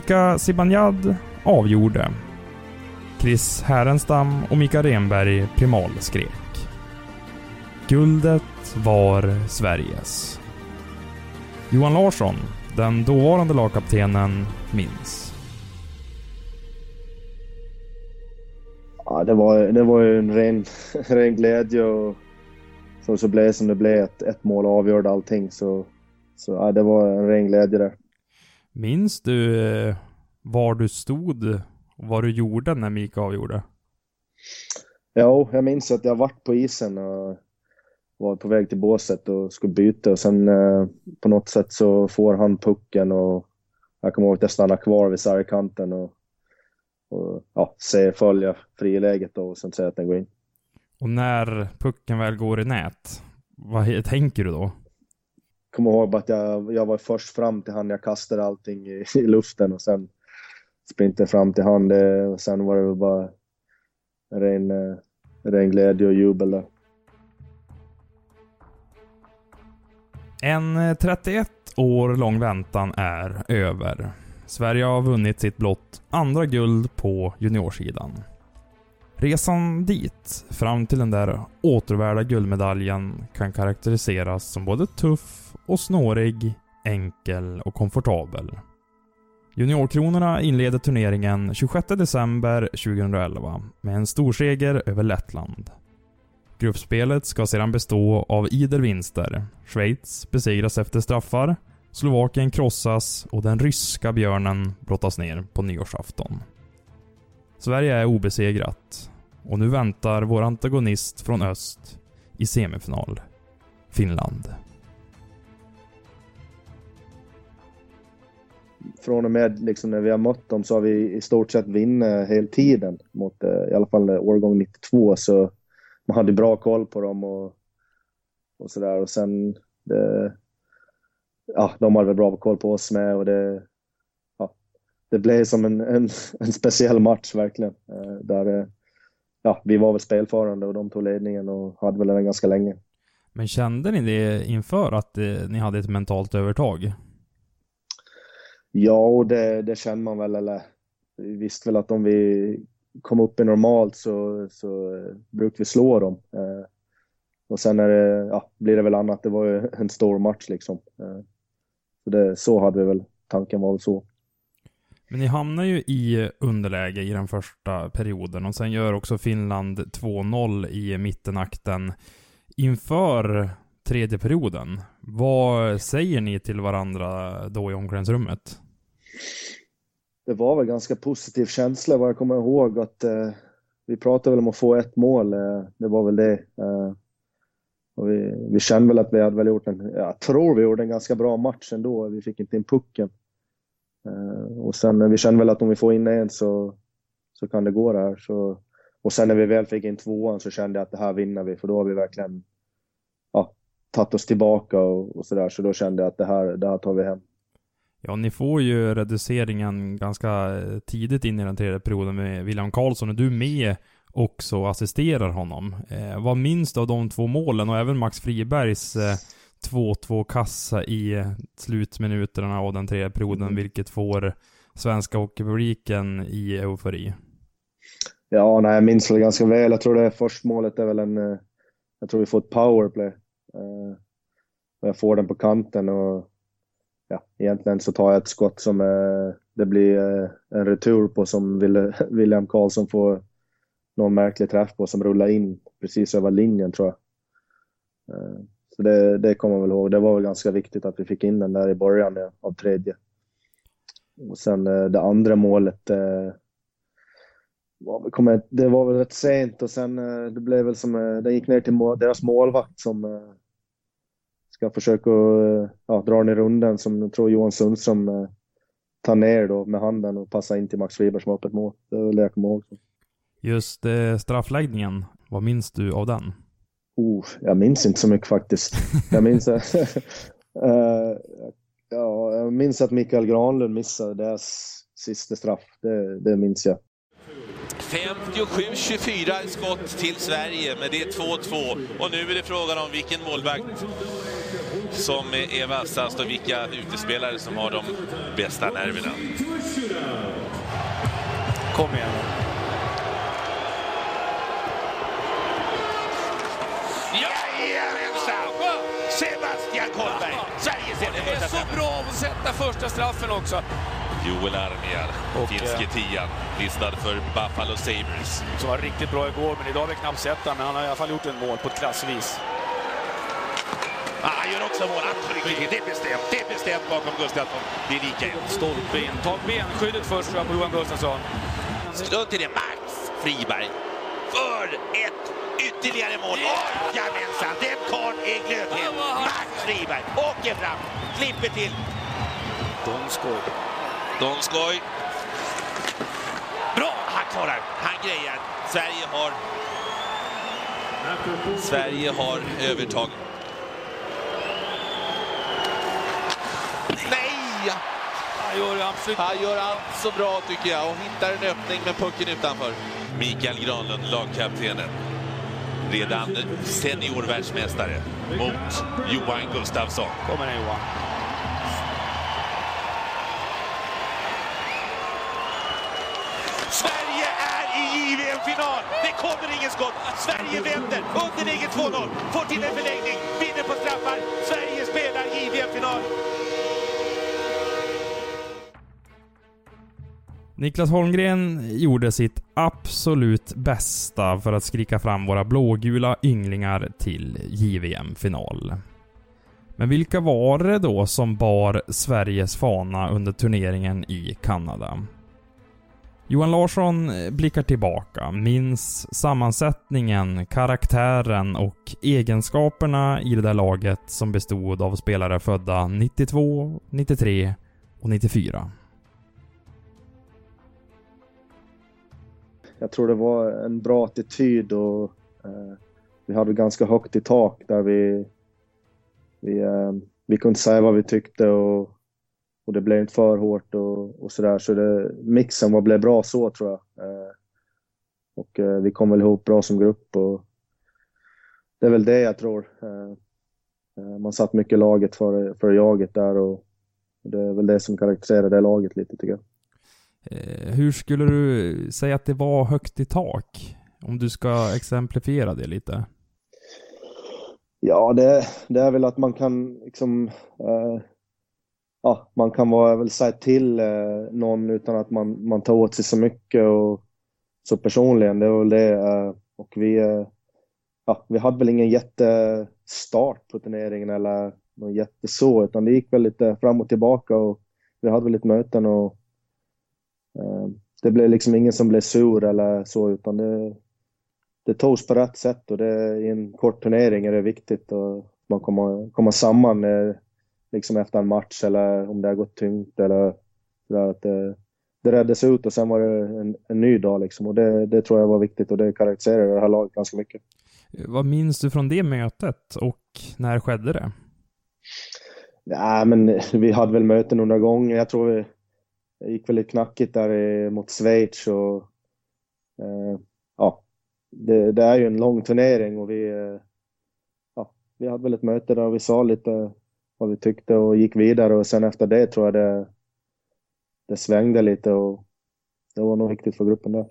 Mika Zibanejad avgjorde. Chris Härenstam och Mika Renberg primalskrek. Guldet var Sveriges. Johan Larsson, den dåvarande lagkaptenen, minns. Ja, det var, det var ju en ren, ren glädje och så, så blev det som det blev. Ett, ett mål avgjorde allting. Så, så ja, det var en ren glädje där. Minns du eh, var du stod och vad du gjorde när Mika avgjorde? Ja, jag minns att jag varit på isen och var på väg till båset och skulle byta och sen eh, på något sätt så får han pucken och jag kommer ihåg att jag stannade kvar vid sargkanten och, och ja, ser följa friläget och sen säger att den går in. Och när pucken väl går i nät, vad tänker du då? Kommer ihåg att jag, jag var först fram till han, jag kastade allting i, i luften och sen sprintade fram till han. Det, och sen var det väl bara ren, eh, ren glädje och jubel där. En eh, 31 år lång väntan är över. Sverige har vunnit sitt blott andra guld på juniorsidan. Resan dit, fram till den där återvärda guldmedaljen, kan karaktäriseras som både tuff och snårig, enkel och komfortabel. Juniorkronorna inleder turneringen 26 december 2011 med en storseger över Lettland. Gruppspelet ska sedan bestå av idel vinster. Schweiz besegras efter straffar, Slovakien krossas och den ryska björnen brottas ner på nyårsafton. Sverige är obesegrat. Och nu väntar vår antagonist från öst i semifinal. Finland. Från och med liksom när vi har mött dem så har vi i stort sett vunnit hela tiden. Mot, eh, I alla fall årgång 92 så man hade bra koll på dem och, och sådär. Och sen det, ja, de hade väl bra koll på oss med och det, det blev som en, en, en speciell match verkligen. Eh, där eh, ja, vi var väl spelförande och de tog ledningen och hade väl den ganska länge. Men kände ni det inför att ni hade ett mentalt övertag? Ja, och det, det känner man väl. Eller, vi visste väl att om vi kom upp i normalt så, så eh, brukar vi slå dem. Eh, och sen är det, ja, blir det väl annat. Det var ju en stor match liksom. Eh, så, det, så hade vi väl, tanken var väl så. Men ni hamnar ju i underläge i den första perioden och sen gör också Finland 2-0 i mittenakten. Inför tredje perioden, vad säger ni till varandra då i omklädningsrummet? Det var väl ganska positiv känsla vad jag kommer ihåg att eh, vi pratade väl om att få ett mål. Eh, det var väl det. Eh, och vi, vi kände väl att vi hade väl gjort en, jag tror vi gjorde en ganska bra match ändå. Vi fick inte in pucken. Eh, och sen, vi kände väl att om vi får in en så, så kan det gå där. Så, och sen när vi väl fick in tvåan så kände jag att det här vinner vi, för då har vi verkligen tagit oss tillbaka och, och sådär. Så då kände jag att det här, det här tar vi hem. Ja, ni får ju reduceringen ganska tidigt in i den tredje perioden med William Karlsson och du är med också assisterar honom. Eh, vad minns du av de två målen och även Max Fribergs eh, 2-2 kassa i slutminuterna av den tredje perioden, mm. vilket får svenska hockeypubliken i eufori. Ja, nej, jag minns det ganska väl. Jag tror det första målet är väl en... Eh, jag tror vi får ett powerplay. Eh, jag får den på kanten och ja, egentligen så tar jag ett skott som eh, det blir eh, en retur på som William Karlsson får någon märklig träff på som rullar in precis över linjen tror jag. Så det, det kommer jag väl ihåg. Det var väl ganska viktigt att vi fick in den där i början av tredje. Och sen eh, det andra målet, eh, det var väl rätt sent och sen eh, det blev väl som, det gick ner till deras målvakt som ska försöka ja, dra den i runden som jag tror Johan Sundström tar ner då med handen och passar in till Max Friberg som har öppet mål. Det väl det jag kommer ihåg. Just eh, straffläggningen, vad minns du av den? Oh, jag minns inte så mycket faktiskt. Jag minns, uh, ja, jag minns att Mikael Granlund missade deras sista straff. Det, det minns jag. 57-24 skott till Sverige, men det är 2-2. Och nu är det frågan om vilken målvakt som är vassast och vilka utespelare som har de bästa nerverna. Kom igen. Jajamensan! Sebastian Kollberg, Sverige sätter Det är så bra att sätta första straffen också. Joel Armia, finske eh, tian, listad för Buffalo Sabres. Som var riktigt bra igår, men idag har vi knappt sett han, men han har i alla fall gjort en mål på ett klassvis. Ah, han gör också mål, absolut. Det är bestämt, det är bestämt bakom Gustafsson. Det är lika jämnt. Stolpe in. Ta benskyddet först tror jag på Johan Gustafsson. Strunt till det, Max Friberg. För ett ytterligare mål. Oh, jajamensan, den karln är glödhet. Max Friberg åker fram, klipper till. Donskoj. Donskoj. Bra, han klarar, han grejar. Sverige har Sverige har övertag. Nej! Han gör, absolut. han gör allt så bra tycker jag och hittar en öppning med pucken utanför. Mikael Granlund, lagkaptenen. Redan seniorvärldsmästare mot Johan Gustafsson. Kommer den Johan. Sverige är i en final. Det kommer inget skott. Sverige vänder. Underläge 2-0. Får till en förlängning. Vinner på straffar. Sverige spelar JVM-final. Niklas Holmgren gjorde sitt absolut bästa för att skrika fram våra blågula ynglingar till JVM-final. Men vilka var det då som bar Sveriges fana under turneringen i Kanada? Johan Larsson eh, blickar tillbaka, minns sammansättningen, karaktären och egenskaperna i det där laget som bestod av spelare födda 92, 93 och 94. Jag tror det var en bra attityd och eh, vi hade ganska högt i tak där vi, vi, eh, vi kunde säga vad vi tyckte och och det blev inte för hårt och, och sådär. Så det, mixen var, blev bra så tror jag. Eh, och eh, vi kom väl ihop bra som grupp och det är väl det jag tror. Eh, eh man satt mycket laget för, för jaget där och det är väl det som karaktäriserar det laget lite tycker jag. Eh, hur skulle du säga att det var högt i tak? Om du ska exemplifiera det lite. Ja, det, det är väl att man kan liksom eh, ja, man kan vara, väl säga till eh, någon utan att man, man tar åt sig så mycket och så personligen. Det var väl det. Eh, och vi, eh, ja, vi hade väl ingen jättestart på turneringen eller någon jätteså, utan det gick väl lite fram och tillbaka och vi hade väl lite möten och eh, det blev liksom ingen som blev sur eller så, utan det, det togs på rätt sätt och det, i en kort turnering är det viktigt att man kommer, kommer samman eh, liksom efter en match eller om det har gått tungt eller sådär. Att det, det räddades ut och sen var det en, en ny dag liksom och det, det tror jag var viktigt och det karaktäriserar det här laget ganska mycket. Vad minns du från det mötet och när skedde det? Nej, men vi hade väl möten några gånger. Jag tror vi, det gick väldigt knackigt där mot Schweiz och eh, ja, det, det, är ju en lång turnering och vi, eh, ja, vi hade väl ett möte där vi sa lite vad vi tyckte och gick vidare och sen efter det tror jag det, det svängde lite och det var nog viktigt för gruppen där.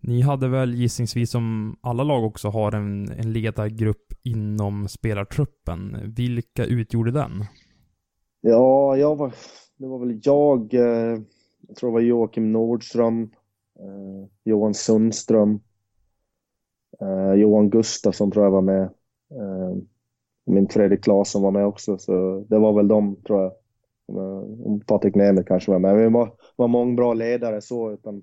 Ni hade väl gissningsvis som alla lag också har en, en ledargrupp inom spelartruppen. Vilka utgjorde den? Ja, jag var, det var väl jag, eh, jag tror det var Joakim Nordström, eh, Johan Sundström, eh, Johan Gustafsson tror jag var med. Min Fredrik Claesson var med också, så det var väl de tror jag. Om Patrik Nemer kanske var med. Vi var, var många bra ledare så, utan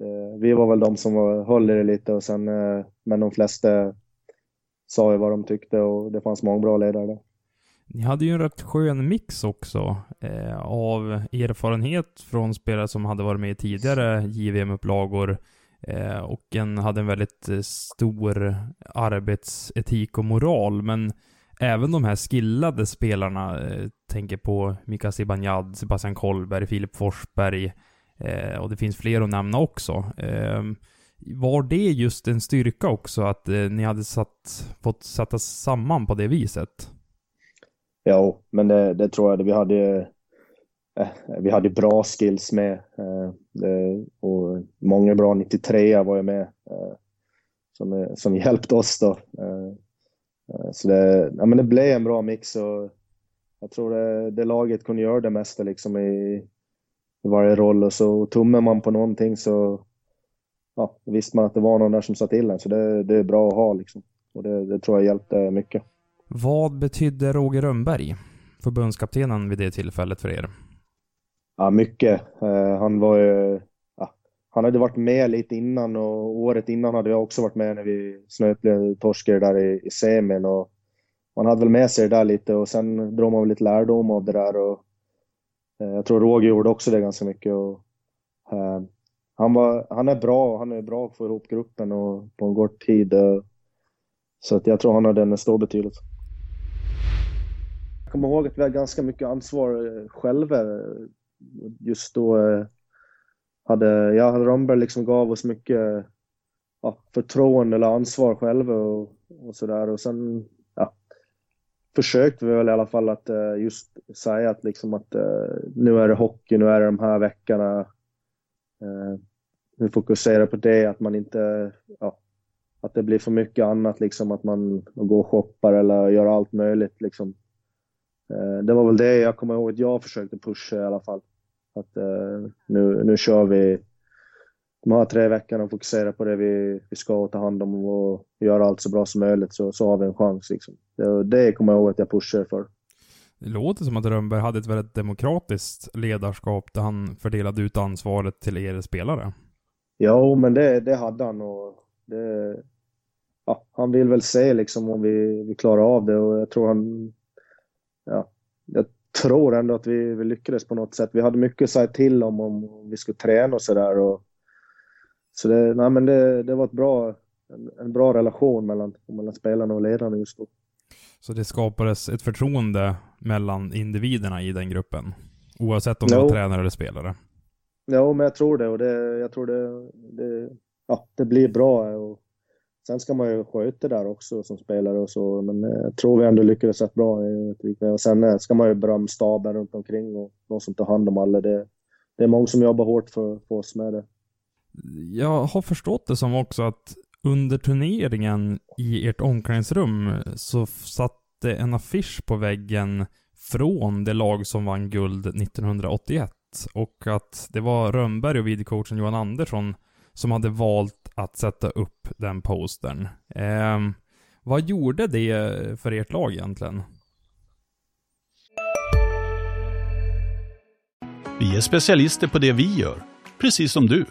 eh, vi var väl de som var, höll i det lite och sen, eh, men de flesta sa ju vad de tyckte och det fanns många bra ledare där. Ni hade ju en rätt skön mix också eh, av erfarenhet från spelare som hade varit med i tidigare JVM-upplagor eh, och en hade en väldigt eh, stor arbetsetik och moral, men även de här skillade spelarna, eh, tänker på Mika Zibanejad, Sebastian Kollberg, Filip Forsberg, eh, och det finns fler att nämna också. Eh, var det just en styrka också, att eh, ni hade satt, fått sätta samman på det viset? Ja, men det, det tror jag. Vi hade, eh, vi hade bra skills med. Eh, och många bra 93 var ju med eh, som, eh, som hjälpte oss då. Eh, så det, ja, men det blev en bra mix och jag tror det, det laget kunde göra det mesta liksom i, i varje roll och så tummar man på någonting så ja, visste man att det var någon där som sa till en. Så det, det är bra att ha liksom. Och det, det tror jag hjälpte mycket. Vad betydde Roger Rönnberg, förbundskaptenen vid det tillfället för er? Ja, mycket. Uh, han var ju... Han hade varit med lite innan och året innan hade jag också varit med när vi snöplade torskade där i, i semin. Och man hade väl med sig det där lite och sen drog man väl lite lärdom av det där. Och, eh, jag tror Roger gjorde också det ganska mycket. Och, eh, han, var, han är bra, han är bra på att få ihop gruppen och på en kort tid. Eh, så att jag tror han hade en stor betydelse. Jag kommer ihåg att vi hade ganska mycket ansvar eh, själva. Eh, just då eh, hade ja, Ramberg liksom gav oss mycket ja, förtroende eller ansvar själva och, och sådär. Och sen ja, försökte vi väl i alla fall att uh, just säga att, liksom att eh, nu är det hockey, nu är det de här veckorna. Eh, vi fokuserar på det, att man inte ja, att det blir för mycket annat, liksom att man går och shoppar eller gör allt möjligt. Liksom. Det var väl det jag kommer ihåg att jag försökte pusha i alla fall. Att eh, nu, nu kör vi de här tre veckorna och fokuserar på det vi, vi ska ta hand om och göra allt så bra som möjligt så, så har vi en chans. Liksom. Det, det kommer jag ihåg att jag pushar för. Det låter som att Rönnberg hade ett väldigt demokratiskt ledarskap där han fördelade ut ansvaret till er spelare. Ja, men det, det hade han och det, ja, han vill väl se liksom om vi, vi klarar av det och jag tror han... Ja, jag tror ändå att vi, vi lyckades på något sätt. Vi hade mycket att säga till om om vi skulle träna och sådär. Så det, nej, men det, det var ett bra, en, en, bra relation mellan, mellan spelarna och ledarna just då. Så det skapades ett förtroende mellan individerna i den gruppen? Oavsett om det var tränare eller spelare? Ja, men jag tror det och det, jag tror det, det, ja, det blir bra. Och Sen ska man ju sköta där också som spelare och så, men eh, jag tror vi ändå lyckades rätt bra. Och sen eh, ska man ju berömma staben runt omkring och de som tar hand om alla. Det, det är många som jobbar hårt för, för oss med det. Jag har förstått det som också att under turneringen i ert omklädningsrum så satt det en affisch på väggen från det lag som vann guld 1981 och att det var Rönnberg och videocoachen Johan Andersson som hade valt att sätta upp den postern. Eh, vad gjorde det för ert lag egentligen? Vi är specialister på det vi gör, precis som du.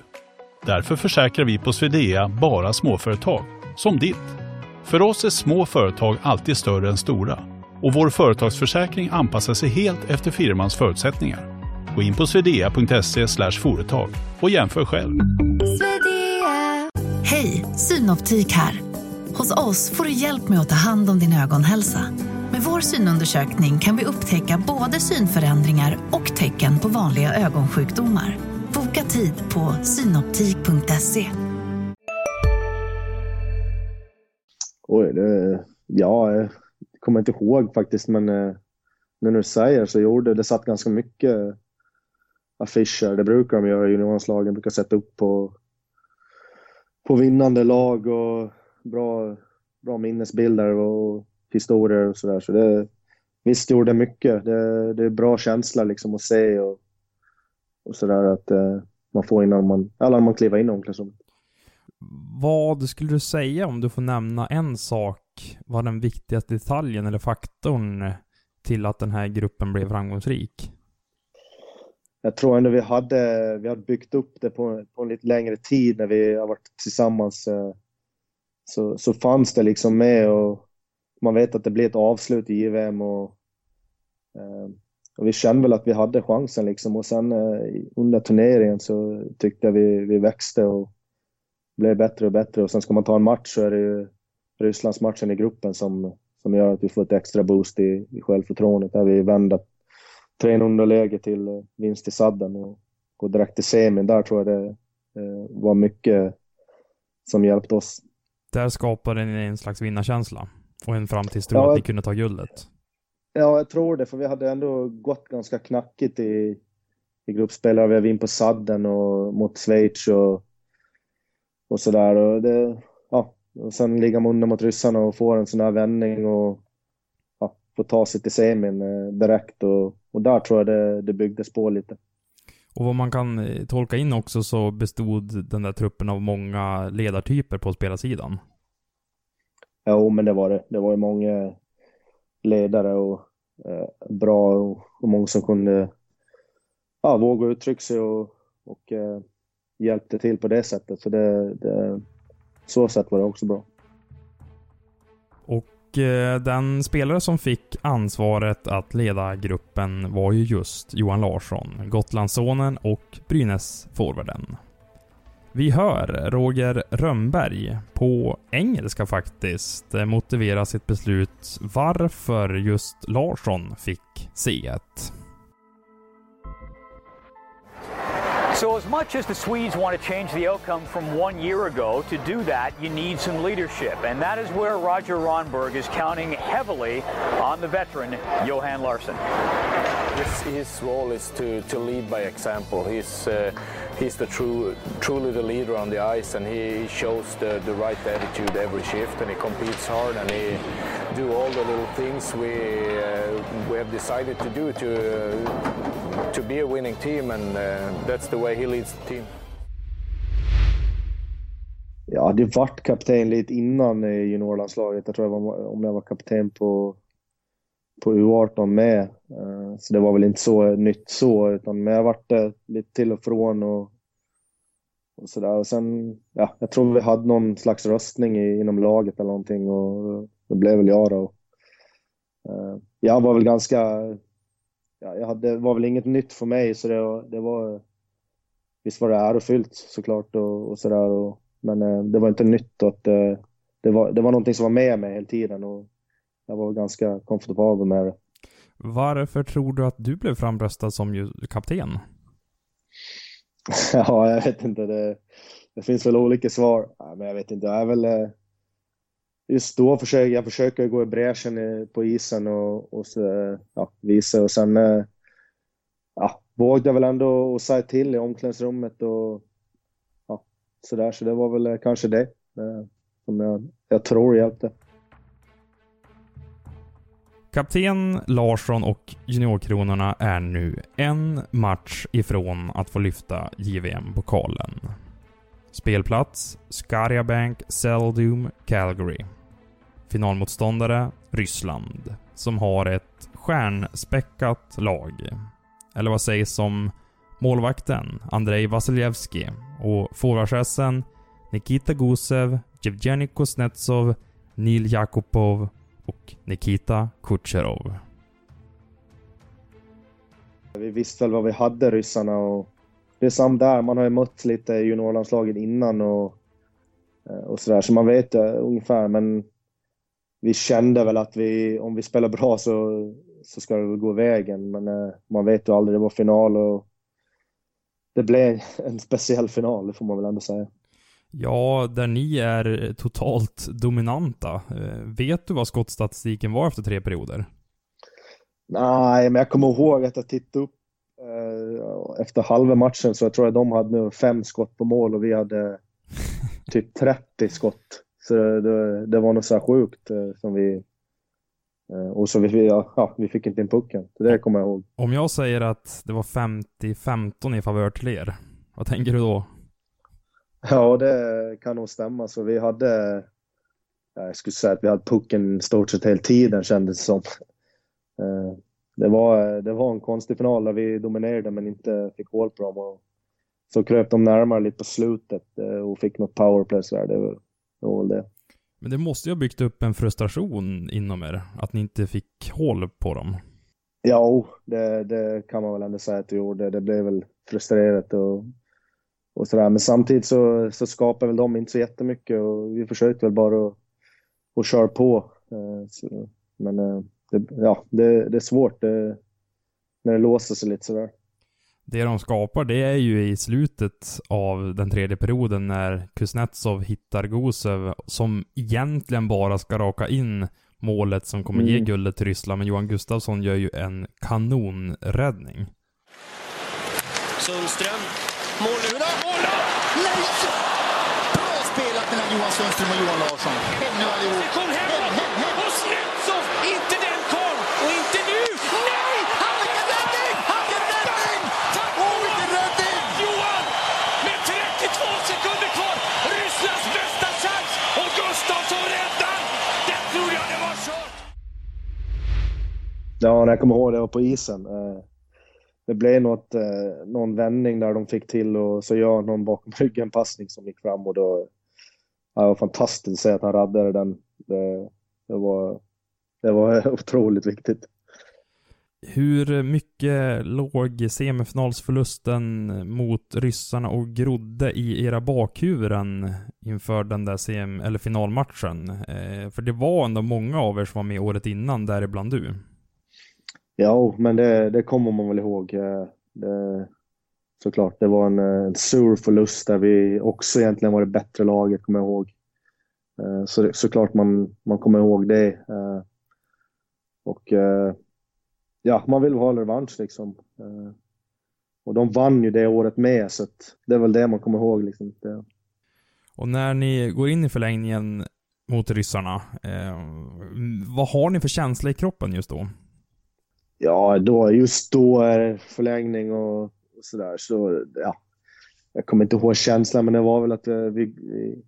Därför försäkrar vi på Swedea bara småföretag, som ditt. För oss är små företag alltid större än stora och vår företagsförsäkring anpassar sig helt efter firmans förutsättningar. Gå in på swedea.se företag och jämför själv. Hej, Synoptik här. Hos oss får du hjälp med att ta hand om din ögonhälsa. Med vår synundersökning kan vi upptäcka både synförändringar och tecken på vanliga ögonsjukdomar. Boka tid på synoptik.se. Oj, det, ja, jag kommer inte ihåg faktiskt, men eh, när du säger så gjorde det satt ganska mycket affischer. Det brukar de göra i juniorlandslagen, brukar sätta upp på, på vinnande lag och bra, bra minnesbilder och historier och sådär. Så det, visst gjorde mycket. Det, det är bra känsla liksom att se och, och sådär att eh, man får innan man, eller när man kliver in i omklädningsrummet. Vad skulle du säga om du får nämna en sak var den viktigaste detaljen eller faktorn till att den här gruppen blev framgångsrik? Jag tror ändå vi hade, vi hade byggt upp det på, på en lite längre tid när vi har varit tillsammans. Eh, så, så fanns det liksom med och man vet att det blir ett avslut i JVM och, eh, och vi kände väl att vi hade chansen liksom och sen eh, under turneringen så tyckte jag vi, vi växte och blev bättre och bättre och sen ska man ta en match så är det ju Rysslandsmatchen i gruppen som, som gör att vi får ett extra boost i, i självförtroendet där vi vänder 3 underläge till eh, vinst i sadden och går direkt till semin. Där tror jag det eh, var mycket som hjälpte oss. Där skapade ni en slags vinnarkänsla och en framtidstro ja, att ni kunde ta guldet. Ja, jag tror det, för vi hade ändå gått ganska knackigt i, i gruppspelare. Vi har in på sadden och mot Schweiz och, och sådär. Och det, ja, och sen ligga under mot ryssarna och få en sån här vändning och få ta sig till semin eh, direkt. Och, och där tror jag det, det byggdes på lite. Och vad man kan eh, tolka in också så bestod den där truppen av många ledartyper på spelarsidan. Jo, men det var det. Det var ju många ledare och eh, bra och, och många som kunde ja, våga uttrycka sig och, och eh, hjälpte till på det sättet. Så det, det, så sätt var det också bra. Och eh, den spelare som fick ansvaret att leda gruppen var ju just Johan Larsson, Gotlandssonen och Brynäs-forwarden. Vi hör Roger Rönnberg, på engelska faktiskt, eh, motivera sitt beslut varför just Larsson fick C1. So as much as the Swedes want to change the outcome from one year ago, to do that you need some leadership. And that is where Roger Ronberg is counting heavily on the veteran, Johan Larsson. His, his role is to, to lead by example. He's, uh, he's the true, truly the leader on the ice and he shows the, the right attitude every shift and he competes hard and he do all the little things we, uh, we have decided to do to, uh, to be a winning team and uh, that's the way he leads the team. Jag hade varit kapten lite innan juniorlandslaget. Jag tror jag var, om jag var kapten på, på U18 med. Eh, så det var väl inte så nytt så, utan men jag varit där lite till och från och, och sådär. Och sen, ja, jag tror vi hade någon slags röstning i, inom laget eller någonting och det blev väl jag då. Eh, jag var väl ganska, ja, det var väl inget nytt för mig så det, det var, visst var det ärofyllt såklart och, och sådär. Men uh, det var inte nytt och att uh, det, var, det var någonting som var med mig hela tiden och jag var ganska komfortabel med det. Varför tror du att du blev framröstad som kapten? ja, jag vet inte. Det, det finns väl olika svar. Ja, men jag vet inte. Jag är väl just då försöker jag försöker gå i bräschen på isen och, och så, ja, visa och sen eh, ja, vågade jag väl ändå och säga till i omklädningsrummet och ja, sådär. Så det var väl eh, kanske det eh, som jag, jag tror hjälpte. Kapten Larsson och juniorkronorna är nu en match ifrån att få lyfta JVM-pokalen. Spelplats Skarjabank, Seldum, Calgary. Finalmotståndare Ryssland, som har ett stjärnspäckat lag. Eller vad sägs om målvakten Andrei Vasiljevski och forwardsessen Nikita Gusev, Jevgenij Kuznetsov, Nil Jakupov och Nikita Kucherov. Vi visste väl vad vi hade ryssarna och det är samma där. Man har ju mött lite juniorlandslaget innan och, eh, och sådär så man vet ungefär men vi kände väl att vi, om vi spelar bra så, så ska det väl gå vägen. Men eh, man vet ju aldrig, det var final och det blev en speciell final, det får man väl ändå säga. Ja, där ni är totalt dominanta. Eh, vet du vad skottstatistiken var efter tre perioder? Nej, men jag kommer ihåg att jag tittade upp eh, efter halva matchen så jag tror att de hade nu fem skott på mål och vi hade typ 30 skott. Så det, det var något så sjukt eh, som vi... Eh, och så vi, ja, vi fick inte in pucken. Det kommer jag ihåg. Om jag säger att det var 50-15 i favör till er, vad tänker du då? Ja, det kan nog stämma. Så vi hade... jag skulle säga att vi hade pucken stort sett hela tiden kändes det som. Eh, det var, det var en konstig final där vi dominerade men inte fick hål på dem. Och så kröp de närmare lite på slutet eh, och fick något powerplay så där. Det det var väl det. Men det måste ju ha byggt upp en frustration inom er, att ni inte fick hål på dem. Ja, det, det kan man väl ändå säga att det gjorde. Det blev väl frustrerat och, och sådär. Men samtidigt så, så skapar väl de inte så jättemycket och vi försökte väl bara att, att köra på. Eh, men eh, det, ja, det, det är svårt det, när det låser sig lite sådär. Det de skapar, det är ju i slutet av den tredje perioden när Kuznetsov hittar Gusev, som egentligen bara ska raka in målet som kommer mm. ge guldet till Ryssland, men Johan Gustafsson gör ju en kanonräddning. Sundström, mål Mål! Nej! Bra spelat mellan Johan Sundström och Johan Larsson. Hem nu allihop. Kom hem! hem, hem, hem. Och Snetsov, inte den karln! Och inte nu! Nej! Han vilken räddning! Vilken räddning! Tack Åh, vilken räddning! Johan! Med 32 sekunder kvar! Rysslands bästa chans! Och Gustafsson räddar! Det trodde jag det var kört! Ja, när jag kommer ihåg det var på isen. Eh, det blev något, eh, någon vändning där de fick till och så gör någon bakom ryggen passning som gick fram och då... Ja, det var fantastiskt att se att han räddade den. Det, det, var, det var otroligt viktigt. Hur mycket låg semifinalsförlusten mot ryssarna och grodde i era bakhuvuden inför den där sem eller finalmatchen? Eh, för det var ändå många av er som var med året innan, däribland du. Ja, men det, det kommer man väl ihåg. Eh, det, såklart, det var en, eh, en sur förlust där vi också egentligen var det bättre laget, kommer jag ihåg. Eh, så det, såklart man, man kommer ihåg det. Och ja, man vill ha en revansch liksom. Och de vann ju det året med, så det är väl det man kommer ihåg. Liksom. Det. Och när ni går in i förlängningen mot ryssarna, eh, vad har ni för känsla i kroppen just då? Ja, då, just då är det förlängning och, och sådär. Så, ja, jag kommer inte ihåg känslan, men det var väl att eh, vi, vi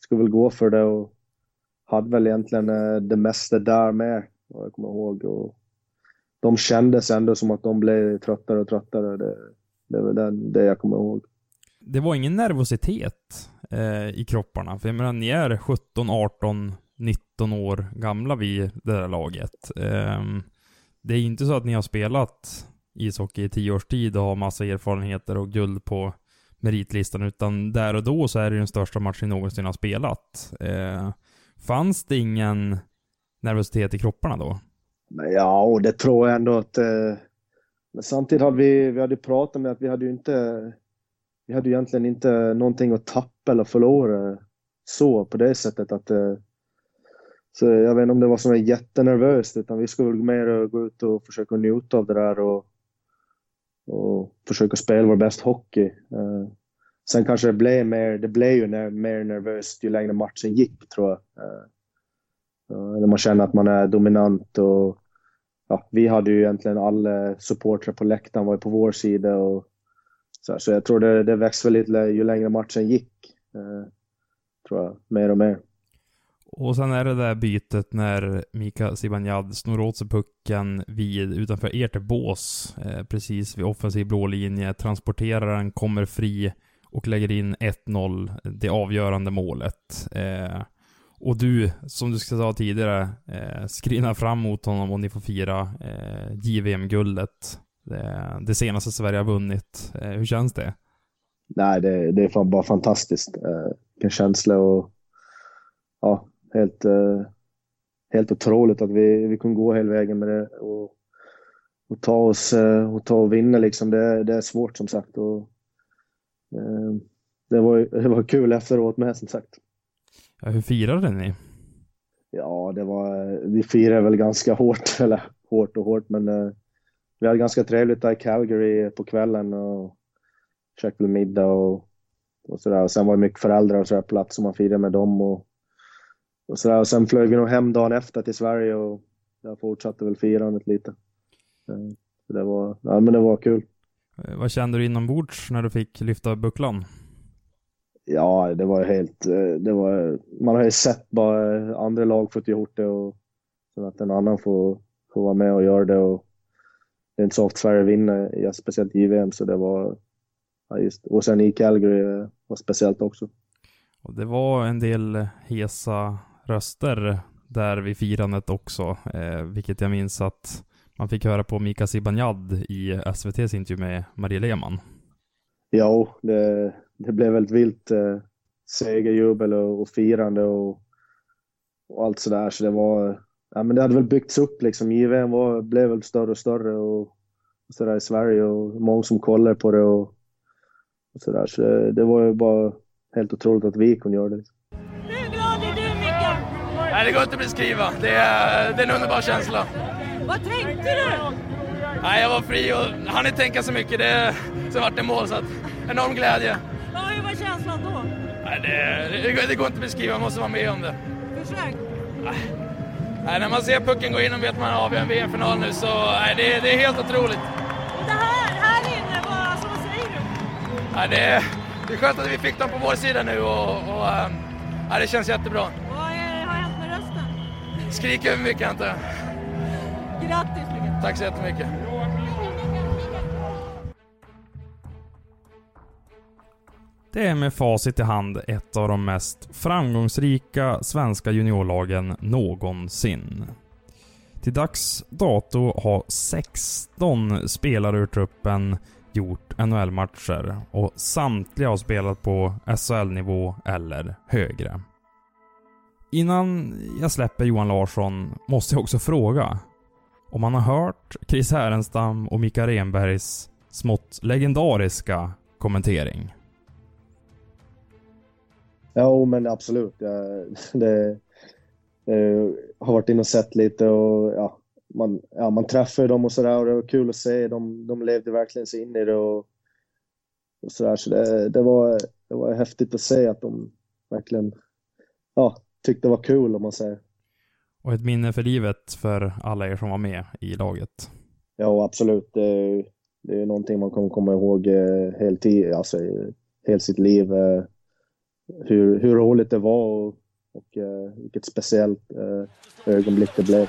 skulle väl gå för det och hade väl egentligen eh, det mesta där med, vad jag kommer ihåg. Och de kändes ändå som att de blev tröttare och tröttare. Det, det är väl det, det jag kommer ihåg. Det var ingen nervositet eh, i kropparna, för jag menar, ni är 17, 18, 19 år gamla vid det där laget. Eh, det är inte så att ni har spelat ishockey i tio års tid och har massa erfarenheter och guld på meritlistan, utan där och då så är det den största matchen ni någonsin har spelat. Eh, fanns det ingen nervositet i kropparna då? Ja, och det tror jag ändå att... Eh, men samtidigt hade vi, vi hade pratat med att vi hade ju inte... Vi hade ju egentligen inte någonting att tappa eller förlora så på det sättet att... Eh, så jag vet inte om det var så jättenervöst utan vi skulle mer gå ut och försöka njuta av det där och, och försöka spela vår bästa hockey. Eh, sen kanske det blev mer, det blev ju ner, mer nervöst ju längre matchen gick tror jag. Eh, när man känner att man är dominant och ja, vi hade ju egentligen alla supportrar på läktaren var på vår sida och så, här, så jag tror det, det växte lite ju längre matchen gick. Eh, tror jag, mer och mer. Och sen är det där bytet när Mika Zibanejad snor åt sig pucken vid, utanför ert bås, eh, precis vid offensiv blå linje, transporterar den, kommer fri och lägger in 1-0, det avgörande målet. Eh, och du, som du sa tidigare, eh, skrinar fram mot honom och ni får fira eh, JVM-guldet. Det, det, senaste Sverige har vunnit. Eh, hur känns det? Nej, det, det är fan bara fantastiskt. Eh, vilken känsla och helt, eh, helt otroligt att vi, vi kunde gå hela vägen med det och, och ta oss eh, och ta och vinna liksom. Det, det är svårt som sagt. Och, eh, det, var, det var kul efteråt med som sagt. Ja, hur firade ni? Ja, det var, vi firade väl ganska hårt, eller hårt och hårt, men eh, vi hade ganska trevligt där i Calgary på kvällen och käkade middag och, och sådär. Och sen var det mycket föräldrar och sådär på plats som man firade med dem och och, så där. och sen flög vi nog hem dagen efter till Sverige och jag fortsatte väl firandet lite. Eh, så det var, ja men det var kul. Eh, vad kände du inombords när du fick lyfta bucklan? Ja, det var helt... eh, Det var, man har ju sett bara andra lag fått gjort det och så att en annan får, får vara med och göra det. Och det är inte så ofta Sverige vinner, ja, speciellt i VM, så det var... Ja, just, och sen i Calgary var speciellt också. Och det var en del hesa röster där vid firandet också, eh, vilket jag minns att man fick höra på Mika Zibanejad i SVTs intervju med Marie Lehmann. Ja, det, det blev väldigt vilt eh, segerjubel och, och firande och, och allt sådär. Så det var, ja men det hade väl byggts upp liksom. JVM var, blev väl större och större och, och sådär i Sverige och många som kollade på det och, och sådär. Så det, det var ju bara helt otroligt att vi kunde göra det. Liksom. Nej, det går inte att beskriva. Det är, det är en underbar känsla. Vad tänkte du? Nej, jag var fri och hann inte tänka så mycket. Det, sen vart det mål, så att, enorm glädje. Ja, hur var känslan då? Nej, det, det, det går inte att beskriva, man måste vara med om det. Försök. Nej, när man ser pucken gå in och vet att man avgör en VM-final nu så nej, det, det är helt otroligt. Och det här, här inne, vad, alltså, vad säger du? Nej, det, det är skönt att vi fick dem på vår sida nu och, och ähm, nej, det känns jättebra. Skriker över mycket antar jag. Grattis Micke. Tack så jättemycket. Det är med facit i hand ett av de mest framgångsrika svenska juniorlagen någonsin. Till dags dato har 16 spelare ur truppen gjort NHL-matcher och samtliga har spelat på SHL-nivå eller högre. Innan jag släpper Johan Larsson måste jag också fråga om man har hört Chris Härenstam och Mika Renbergs smått legendariska kommentering. Ja, men absolut. Jag, det, det, har varit inne och sett lite och ja, man, ja, man träffar dem och sådär och det var kul att se. De, de levde verkligen sig in i det och, och sådär. Så det, det, var, det var häftigt att se att de verkligen ja, tyckte det var kul om man säger. Och ett minne för livet för alla er som var med i laget. Ja, absolut. Det, det är någonting man kommer komma ihåg eh, helt, i, alltså, helt sitt liv. Eh, hur, hur roligt det var och, och uh, vilket speciellt ögonblick det blev.